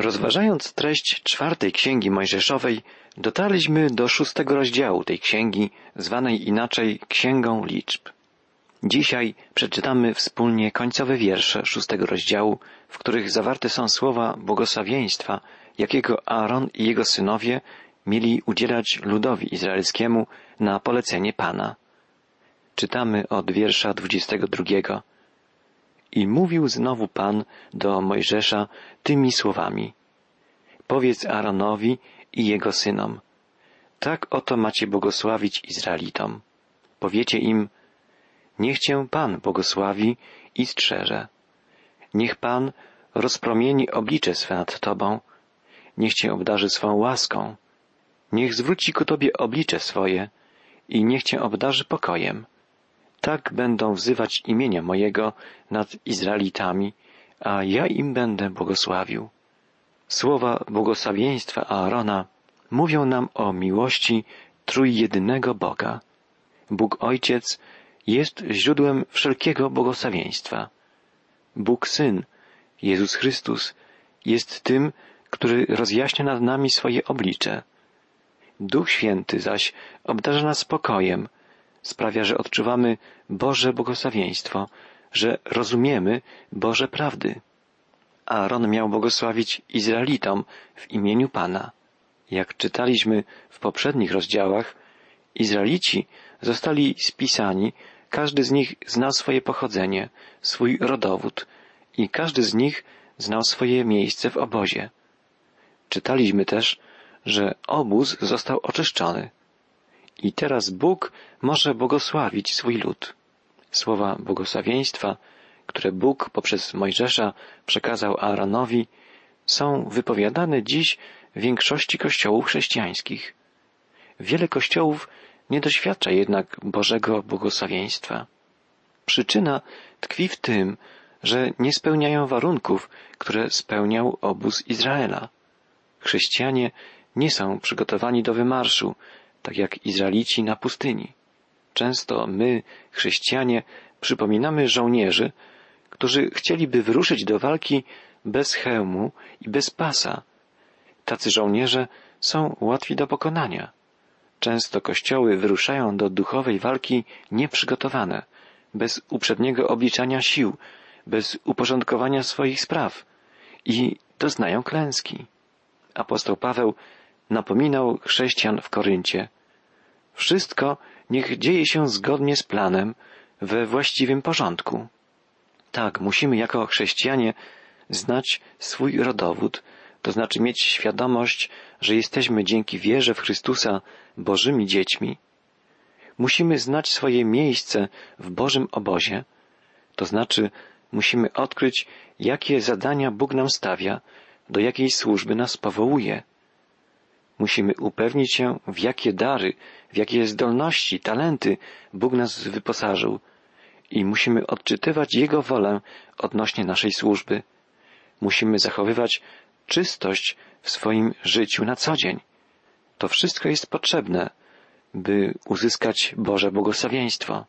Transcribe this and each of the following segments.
Rozważając treść czwartej księgi Mojżeszowej, dotarliśmy do szóstego rozdziału tej księgi, zwanej inaczej Księgą Liczb. Dzisiaj przeczytamy wspólnie końcowe wiersze szóstego rozdziału, w których zawarte są słowa błogosławieństwa, jakiego Aaron i jego synowie mieli udzielać ludowi izraelskiemu na polecenie Pana. Czytamy od wiersza dwudziestego drugiego. I mówił znowu Pan do Mojżesza tymi słowami. Powiedz Aaronowi i jego synom. Tak oto macie błogosławić Izraelitom. Powiecie im, niech Cię Pan błogosławi i strzeże. Niech Pan rozpromieni oblicze swe nad Tobą. Niech Cię obdarzy swą łaską. Niech zwróci ku Tobie oblicze swoje i niech Cię obdarzy pokojem. Tak będą wzywać imienia mojego nad Izraelitami, a ja im będę błogosławił. Słowa błogosławieństwa Aarona mówią nam o miłości trójjedynego Boga. Bóg Ojciec jest źródłem wszelkiego błogosławieństwa. Bóg Syn, Jezus Chrystus, jest tym, który rozjaśnia nad nami swoje oblicze. Duch Święty zaś obdarza nas spokojem, sprawia, że odczuwamy Boże błogosławieństwo, że rozumiemy Boże prawdy. Aaron miał błogosławić Izraelitom w imieniu Pana. Jak czytaliśmy w poprzednich rozdziałach, Izraelici zostali spisani, każdy z nich znał swoje pochodzenie, swój rodowód i każdy z nich znał swoje miejsce w obozie. Czytaliśmy też, że obóz został oczyszczony. I teraz Bóg może błogosławić swój lud. Słowa błogosławieństwa, które Bóg poprzez Mojżesza przekazał Aaronowi, są wypowiadane dziś w większości kościołów chrześcijańskich. Wiele kościołów nie doświadcza jednak Bożego błogosławieństwa. Przyczyna tkwi w tym, że nie spełniają warunków, które spełniał obóz Izraela. Chrześcijanie nie są przygotowani do wymarszu, tak jak Izraelici na pustyni. Często my, chrześcijanie, przypominamy żołnierzy, którzy chcieliby wyruszyć do walki bez hełmu i bez pasa. Tacy żołnierze są łatwi do pokonania. Często kościoły wyruszają do duchowej walki nieprzygotowane, bez uprzedniego obliczania sił, bez uporządkowania swoich spraw i doznają klęski. Apostoł Paweł napominał chrześcijan w Koryncie. Wszystko niech dzieje się zgodnie z planem, we właściwym porządku. Tak, musimy jako chrześcijanie znać swój rodowód, to znaczy mieć świadomość, że jesteśmy dzięki wierze w Chrystusa Bożymi dziećmi. Musimy znać swoje miejsce w Bożym obozie, to znaczy musimy odkryć, jakie zadania Bóg nam stawia, do jakiej służby nas powołuje. Musimy upewnić się, w jakie dary, w jakie zdolności, talenty Bóg nas wyposażył i musimy odczytywać Jego wolę odnośnie naszej służby. Musimy zachowywać czystość w swoim życiu na co dzień. To wszystko jest potrzebne, by uzyskać Boże błogosławieństwo.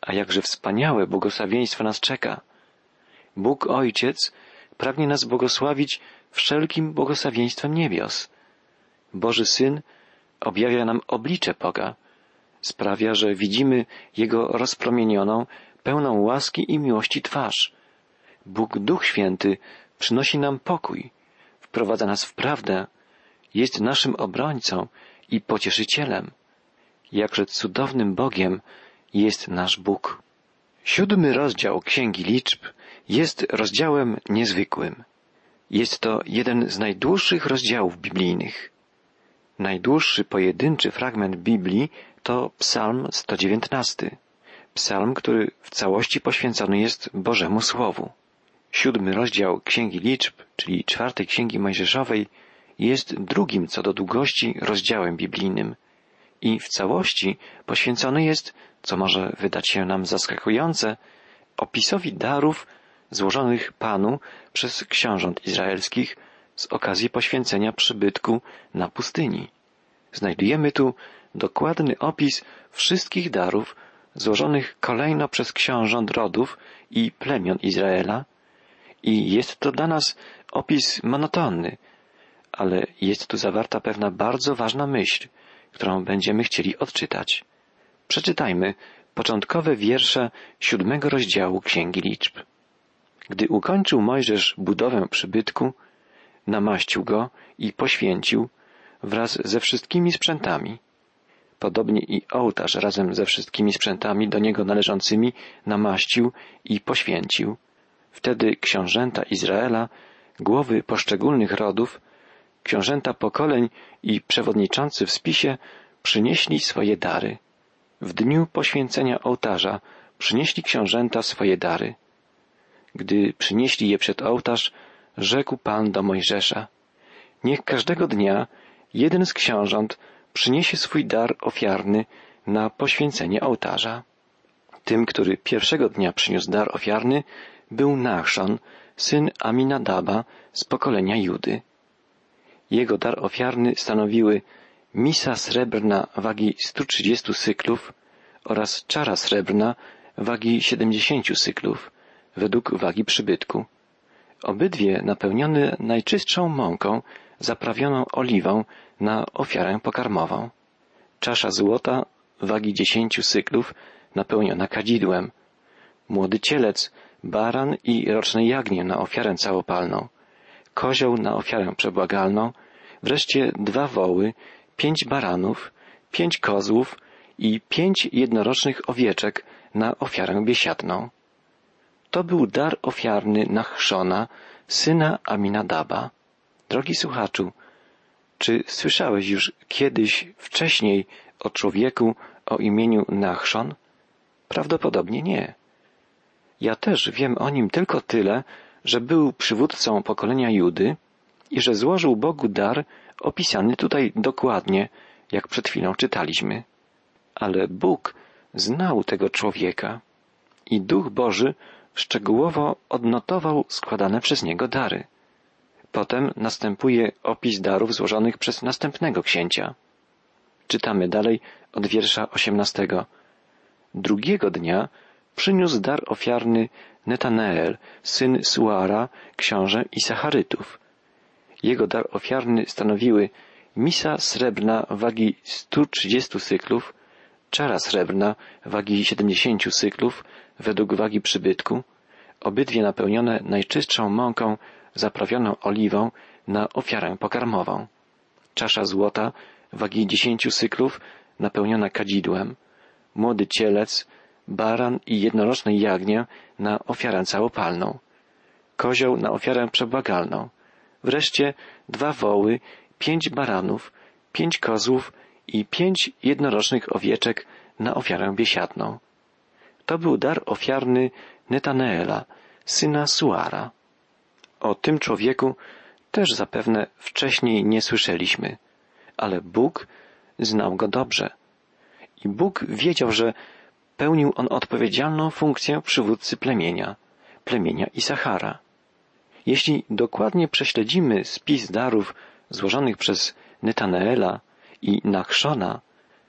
A jakże wspaniałe błogosławieństwo nas czeka. Bóg Ojciec pragnie nas błogosławić wszelkim błogosławieństwem niebios. Boży Syn objawia nam oblicze Boga, sprawia, że widzimy Jego rozpromienioną, pełną łaski i miłości twarz. Bóg Duch Święty przynosi nam pokój, wprowadza nas w prawdę, jest naszym obrońcą i pocieszycielem. Jakże cudownym Bogiem jest nasz Bóg. Siódmy rozdział Księgi Liczb jest rozdziałem niezwykłym. Jest to jeden z najdłuższych rozdziałów biblijnych. Najdłuższy pojedynczy fragment Biblii to Psalm 119. Psalm, który w całości poświęcony jest Bożemu Słowu. Siódmy rozdział Księgi Liczb, czyli czwartej Księgi Mojżeszowej, jest drugim co do długości rozdziałem biblijnym i w całości poświęcony jest, co może wydać się nam zaskakujące, opisowi darów złożonych Panu przez książąt izraelskich z okazji poświęcenia przybytku na pustyni. Znajdujemy tu dokładny opis wszystkich darów złożonych kolejno przez książąt rodów i plemion Izraela I jest to dla nas opis monotonny, ale jest tu zawarta pewna bardzo ważna myśl, którą będziemy chcieli odczytać. Przeczytajmy początkowe wiersze siódmego rozdziału Księgi Liczb. Gdy ukończył Mojżesz budowę przybytku, namaścił go i poświęcił wraz ze wszystkimi sprzętami. Podobnie i ołtarz razem ze wszystkimi sprzętami do niego należącymi namaścił i poświęcił. Wtedy książęta Izraela, głowy poszczególnych rodów, książęta pokoleń i przewodniczący w spisie przynieśli swoje dary. W dniu poświęcenia ołtarza przynieśli książęta swoje dary. Gdy przynieśli je przed ołtarz, rzekł Pan do Mojżesza, niech każdego dnia jeden z książąt przyniesie swój dar ofiarny na poświęcenie ołtarza. Tym, który pierwszego dnia przyniósł dar ofiarny, był Nachszon, syn Aminadaba z pokolenia Judy. Jego dar ofiarny stanowiły misa srebrna wagi 130 syklów oraz czara srebrna wagi 70 syklów według wagi przybytku. Obydwie napełnione najczystszą mąką zaprawioną oliwą na ofiarę pokarmową. Czasza złota wagi dziesięciu syklów napełniona kadzidłem. Młody cielec, baran i roczne jagnię na ofiarę całopalną. Kozioł na ofiarę przebłagalną. Wreszcie dwa woły, pięć baranów, pięć kozłów i pięć jednorocznych owieczek na ofiarę biesiadną. To był dar ofiarny Nachszona, syna Aminadaba. Drogi słuchaczu, czy słyszałeś już kiedyś wcześniej o człowieku o imieniu Nachszon? Prawdopodobnie nie. Ja też wiem o nim tylko tyle, że był przywódcą pokolenia Judy i że złożył Bogu dar opisany tutaj dokładnie, jak przed chwilą czytaliśmy. Ale Bóg znał tego człowieka i Duch Boży szczegółowo odnotował składane przez niego dary. Potem następuje opis darów złożonych przez następnego księcia. Czytamy dalej od wiersza osiemnastego. Drugiego dnia przyniósł dar ofiarny Netaneel, syn Suara, książę Isacharytów. Jego dar ofiarny stanowiły misa srebrna wagi 130 syklów, czara srebrna wagi 70 syklów według wagi przybytku, obydwie napełnione najczystszą mąką zaprawioną oliwą na ofiarę pokarmową. Czasza złota wagi dziesięciu syklów napełniona kadzidłem, młody cielec, baran i jednoroczne jagnię na ofiarę całopalną, kozioł na ofiarę przebłagalną, wreszcie dwa woły, pięć baranów, pięć kozłów i pięć jednorocznych owieczek na ofiarę biesiadną. To był dar ofiarny Netaneela, syna Suara. O tym człowieku też zapewne wcześniej nie słyszeliśmy, ale Bóg znał go dobrze. I Bóg wiedział, że pełnił on odpowiedzialną funkcję przywódcy plemienia, plemienia Isachara. Jeśli dokładnie prześledzimy spis darów złożonych przez Netaneela i Nachszona,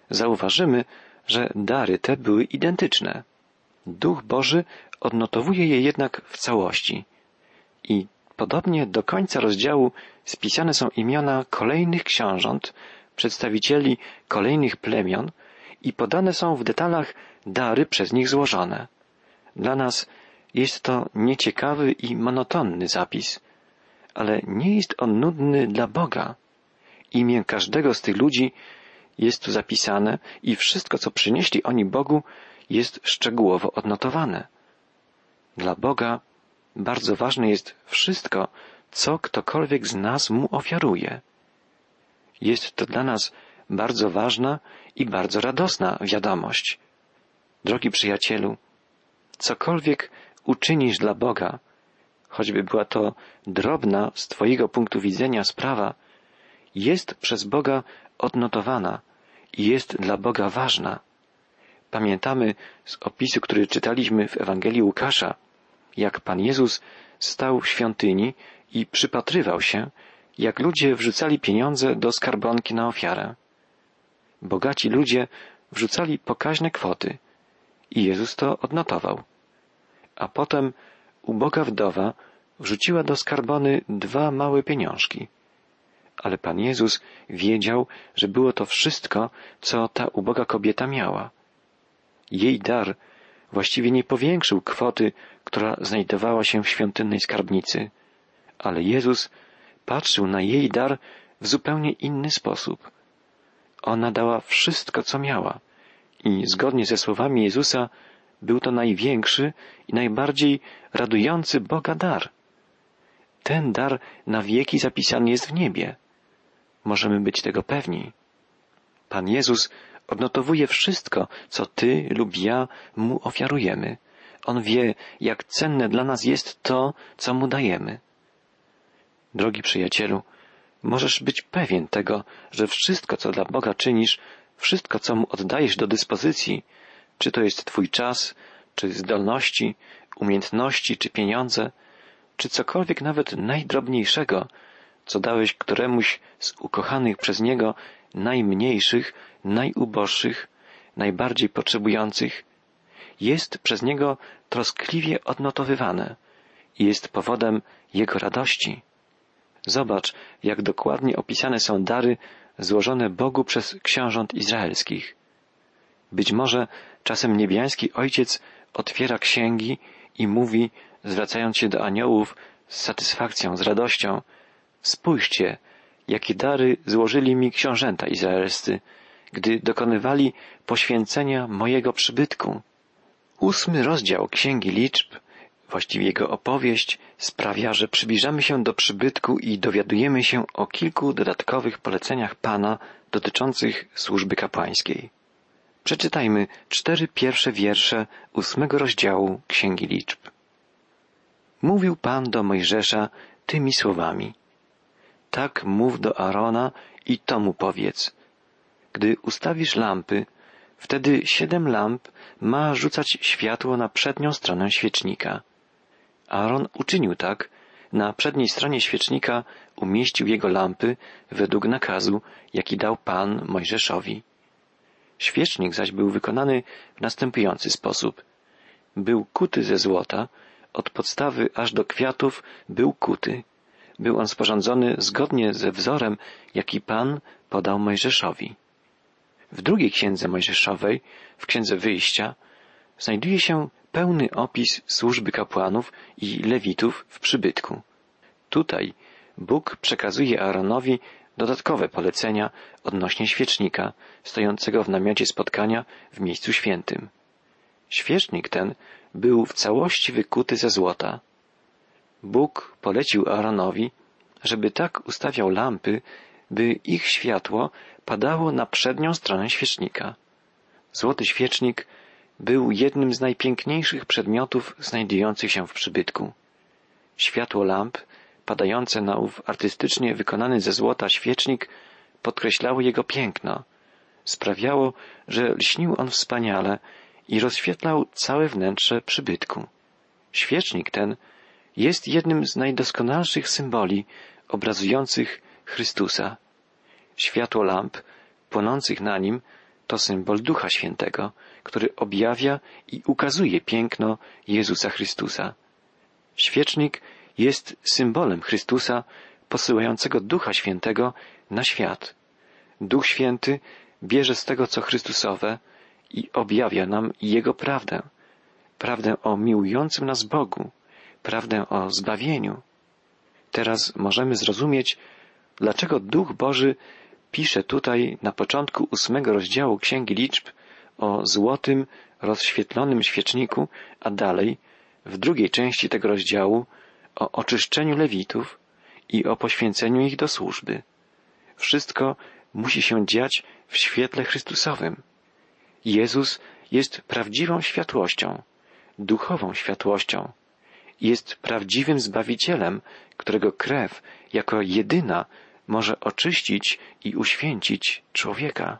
zauważymy, że dary te były identyczne. Duch Boży odnotowuje je jednak w całości. I podobnie do końca rozdziału spisane są imiona kolejnych książąt, przedstawicieli kolejnych plemion i podane są w detalach dary przez nich złożone. Dla nas jest to nieciekawy i monotonny zapis, ale nie jest on nudny dla Boga. Imię każdego z tych ludzi jest tu zapisane i wszystko, co przynieśli oni Bogu, jest szczegółowo odnotowane. Dla Boga bardzo ważne jest wszystko, co ktokolwiek z nas mu ofiaruje. Jest to dla nas bardzo ważna i bardzo radosna wiadomość. Drogi przyjacielu, cokolwiek uczynisz dla Boga, choćby była to drobna z Twojego punktu widzenia sprawa, jest przez Boga odnotowana i jest dla Boga ważna. Pamiętamy z opisu, który czytaliśmy w Ewangelii Łukasza, jak Pan Jezus stał w świątyni i przypatrywał się, jak ludzie wrzucali pieniądze do skarbonki na ofiarę. Bogaci ludzie wrzucali pokaźne kwoty i Jezus to odnotował. A potem uboga wdowa wrzuciła do skarbony dwa małe pieniążki. Ale Pan Jezus wiedział, że było to wszystko, co ta uboga kobieta miała. Jej dar właściwie nie powiększył kwoty, która znajdowała się w świątynnej skarbnicy, ale Jezus patrzył na jej dar w zupełnie inny sposób. Ona dała wszystko, co miała i zgodnie ze słowami Jezusa był to największy i najbardziej radujący Boga dar. Ten dar na wieki zapisany jest w niebie. Możemy być tego pewni. Pan Jezus odnotowuje wszystko, co Ty lub ja Mu ofiarujemy. On wie, jak cenne dla nas jest to, co Mu dajemy. Drogi przyjacielu, możesz być pewien tego, że wszystko, co dla Boga czynisz, wszystko, co Mu oddajesz do dyspozycji, czy to jest Twój czas, czy zdolności, umiejętności, czy pieniądze, czy cokolwiek nawet najdrobniejszego, co dałeś któremuś z ukochanych przez Niego najmniejszych, najuboższych, najbardziej potrzebujących, jest przez Niego troskliwie odnotowywane i jest powodem Jego radości. Zobacz, jak dokładnie opisane są dary złożone Bogu przez książąt izraelskich. Być może czasem niebiański Ojciec otwiera księgi i mówi, zwracając się do aniołów z satysfakcją, z radością, spójrzcie, jakie dary złożyli mi książęta izraelscy, gdy dokonywali poświęcenia mojego przybytku. Ósmy rozdział Księgi Liczb, właściwie jego opowieść, sprawia, że przybliżamy się do przybytku i dowiadujemy się o kilku dodatkowych poleceniach Pana dotyczących służby kapłańskiej. Przeczytajmy cztery pierwsze wiersze ósmego rozdziału Księgi Liczb. Mówił Pan do Mojżesza tymi słowami. Tak mów do Arona i to mu powiedz. Gdy ustawisz lampy, wtedy siedem lamp ma rzucać światło na przednią stronę świecznika. Aaron uczynił tak, na przedniej stronie świecznika umieścił jego lampy według nakazu, jaki dał Pan Mojżeszowi. Świecznik zaś był wykonany w następujący sposób. Był kuty ze złota, od podstawy aż do kwiatów był kuty. Był on sporządzony zgodnie ze wzorem, jaki Pan podał Mojżeszowi. W drugiej księdze Mojżeszowej, w księdze wyjścia, znajduje się pełny opis służby kapłanów i lewitów w przybytku. Tutaj Bóg przekazuje Aaronowi dodatkowe polecenia odnośnie świecznika stojącego w namiocie spotkania w miejscu świętym. Świecznik ten był w całości wykuty ze złota. Bóg polecił Aaronowi, żeby tak ustawiał lampy, by ich światło padało na przednią stronę świecznika. Złoty świecznik był jednym z najpiękniejszych przedmiotów znajdujących się w przybytku. Światło lamp, padające na ów artystycznie wykonany ze złota świecznik, podkreślało jego piękno. Sprawiało, że lśnił on wspaniale i rozświetlał całe wnętrze przybytku. Świecznik ten jest jednym z najdoskonalszych symboli obrazujących Chrystusa. Światło lamp płonących na nim to symbol Ducha Świętego, który objawia i ukazuje piękno Jezusa Chrystusa. Świecznik jest symbolem Chrystusa posyłającego Ducha Świętego na świat. Duch Święty bierze z tego, co Chrystusowe i objawia nam Jego prawdę. Prawdę o miłującym nas Bogu, prawdę o zbawieniu. Teraz możemy zrozumieć, dlaczego Duch Boży pisze tutaj na początku ósmego rozdziału Księgi Liczb o złotym, rozświetlonym świeczniku, a dalej w drugiej części tego rozdziału o oczyszczeniu lewitów i o poświęceniu ich do służby. Wszystko musi się dziać w świetle Chrystusowym. Jezus jest prawdziwą światłością, duchową światłością. Jest prawdziwym Zbawicielem, którego krew jako jedyna może oczyścić i uświęcić człowieka.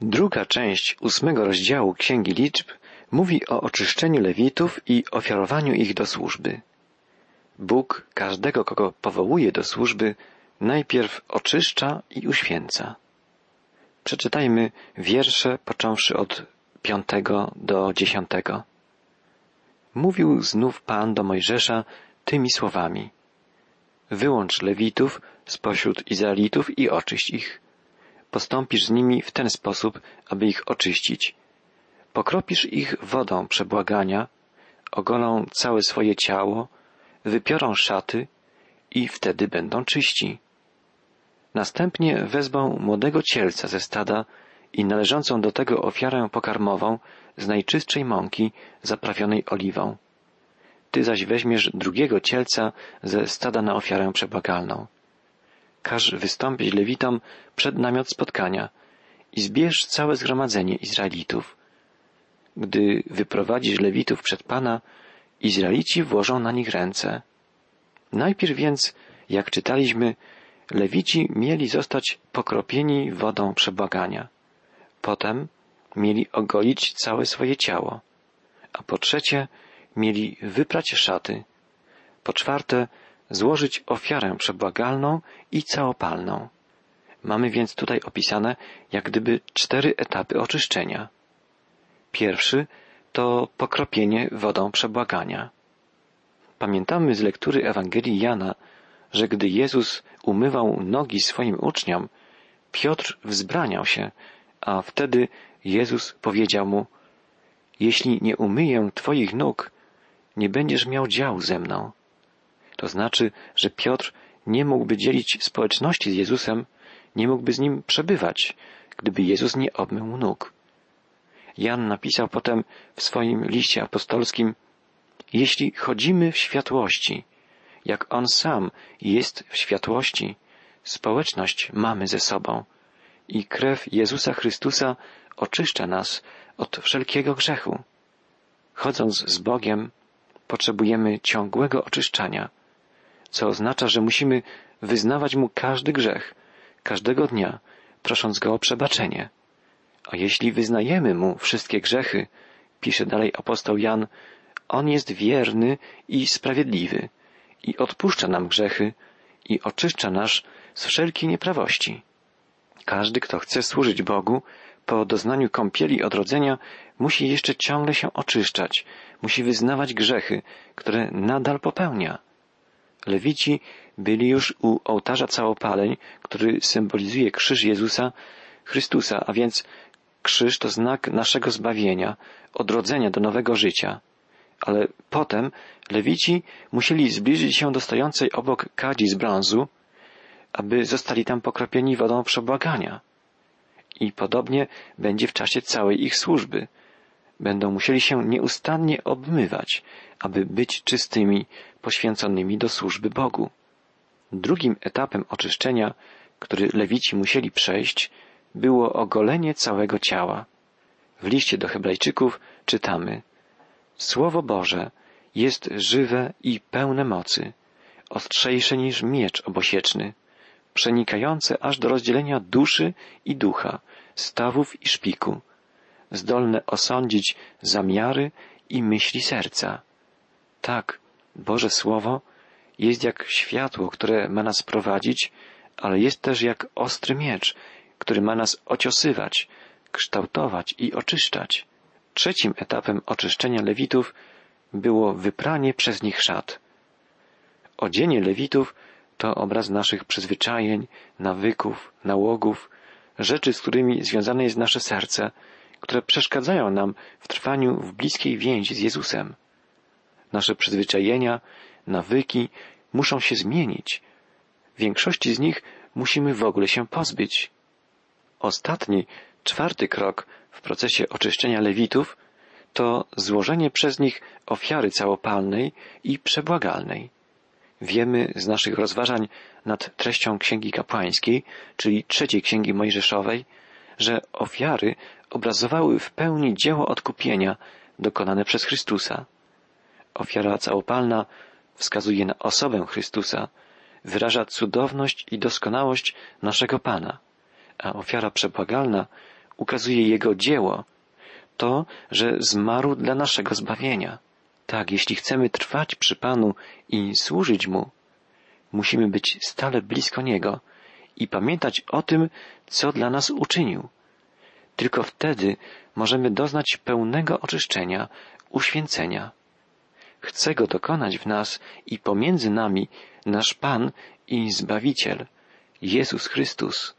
Druga część ósmego rozdziału Księgi Liczb mówi o oczyszczeniu lewitów i ofiarowaniu ich do służby. Bóg każdego, kogo powołuje do służby, najpierw oczyszcza i uświęca. Przeczytajmy wiersze począwszy od piątego do dziesiątego. Mówił znów Pan do Mojżesza tymi słowami. Wyłącz Lewitów spośród Izraelitów i oczyść ich. Postąpisz z nimi w ten sposób, aby ich oczyścić. Pokropisz ich wodą przebłagania, ogolą całe swoje ciało, wypiorą szaty i wtedy będą czyści. Następnie wezmą młodego cielca ze stada i należącą do tego ofiarę pokarmową z najczystszej mąki zaprawionej oliwą. Ty zaś weźmiesz drugiego cielca ze stada na ofiarę przebłagalną. Każ wystąpić Lewitom przed namiot spotkania i zbierz całe zgromadzenie Izraelitów. Gdy wyprowadzisz Lewitów przed Pana, Izraelici włożą na nich ręce. Najpierw więc, jak czytaliśmy, Lewici mieli zostać pokropieni wodą przebłagania. Potem mieli ogolić całe swoje ciało. A po trzecie, mieli wyprać szaty. Po czwarte, złożyć ofiarę przebłagalną i całopalną. Mamy więc tutaj opisane jak gdyby cztery etapy oczyszczenia. Pierwszy to pokropienie wodą przebłagania. Pamiętamy z lektury Ewangelii Jana, że gdy Jezus umywał nogi swoim uczniom, Piotr wzbraniał się, a wtedy Jezus powiedział mu, jeśli nie umyję Twoich nóg, nie będziesz miał działu ze mną. To znaczy, że Piotr nie mógłby dzielić społeczności z Jezusem, nie mógłby z nim przebywać, gdyby Jezus nie obmył mu nóg. Jan napisał potem w swoim liście apostolskim, jeśli chodzimy w światłości, jak On sam jest w światłości, społeczność mamy ze sobą i krew Jezusa Chrystusa oczyszcza nas od wszelkiego grzechu. Chodząc z Bogiem, potrzebujemy ciągłego oczyszczania, co oznacza, że musimy wyznawać Mu każdy grzech, każdego dnia, prosząc Go o przebaczenie. A jeśli wyznajemy Mu wszystkie grzechy, pisze dalej apostoł Jan, On jest wierny i sprawiedliwy i odpuszcza nam grzechy i oczyszcza nas z wszelkiej nieprawości. Każdy, kto chce służyć Bogu, po doznaniu kąpieli odrodzenia musi jeszcze ciągle się oczyszczać, musi wyznawać grzechy, które nadal popełnia. Lewici byli już u ołtarza całopaleń, który symbolizuje krzyż Jezusa Chrystusa, a więc krzyż to znak naszego zbawienia, odrodzenia do nowego życia. Ale potem Lewici musieli zbliżyć się do stojącej obok kadzi z brązu, aby zostali tam pokropieni wodą przebłagania. I podobnie będzie w czasie całej ich służby. Będą musieli się nieustannie obmywać, aby być czystymi, poświęconymi do służby Bogu. Drugim etapem oczyszczenia, który lewici musieli przejść, było ogolenie całego ciała. W liście do Hebrajczyków czytamy Słowo Boże jest żywe i pełne mocy, ostrzejsze niż miecz obosieczny, przenikające aż do rozdzielenia duszy i ducha, stawów i szpiku, zdolne osądzić zamiary i myśli serca. Tak, Boże Słowo jest jak światło, które ma nas prowadzić, ale jest też jak ostry miecz, który ma nas ociosywać, kształtować i oczyszczać. Trzecim etapem oczyszczenia Lewitów było wypranie przez nich szat. Odzienie Lewitów to obraz naszych przyzwyczajeń, nawyków, nałogów, rzeczy, z którymi związane jest nasze serce, które przeszkadzają nam w trwaniu w bliskiej więzi z Jezusem. Nasze przyzwyczajenia, nawyki muszą się zmienić. Większości z nich musimy w ogóle się pozbyć. Ostatni, czwarty krok w procesie oczyszczenia lewitów to złożenie przez nich ofiary całopalnej i przebłagalnej. Wiemy z naszych rozważań nad treścią Księgi Kapłańskiej, czyli trzeciej Księgi Mojżeszowej, że ofiary obrazowały w pełni dzieło odkupienia dokonane przez Chrystusa. Ofiara całopalna wskazuje na osobę Chrystusa, wyraża cudowność i doskonałość naszego Pana, a ofiara przebłagalna ukazuje Jego dzieło, to, że zmarł dla naszego zbawienia. Tak, jeśli chcemy trwać przy Panu i służyć Mu, musimy być stale blisko Niego i pamiętać o tym, co dla nas uczynił. Tylko wtedy możemy doznać pełnego oczyszczenia, uświęcenia. chce go dokonać w nas i pomiędzy nami nasz Pan i Zbawiciel, Jezus Chrystus.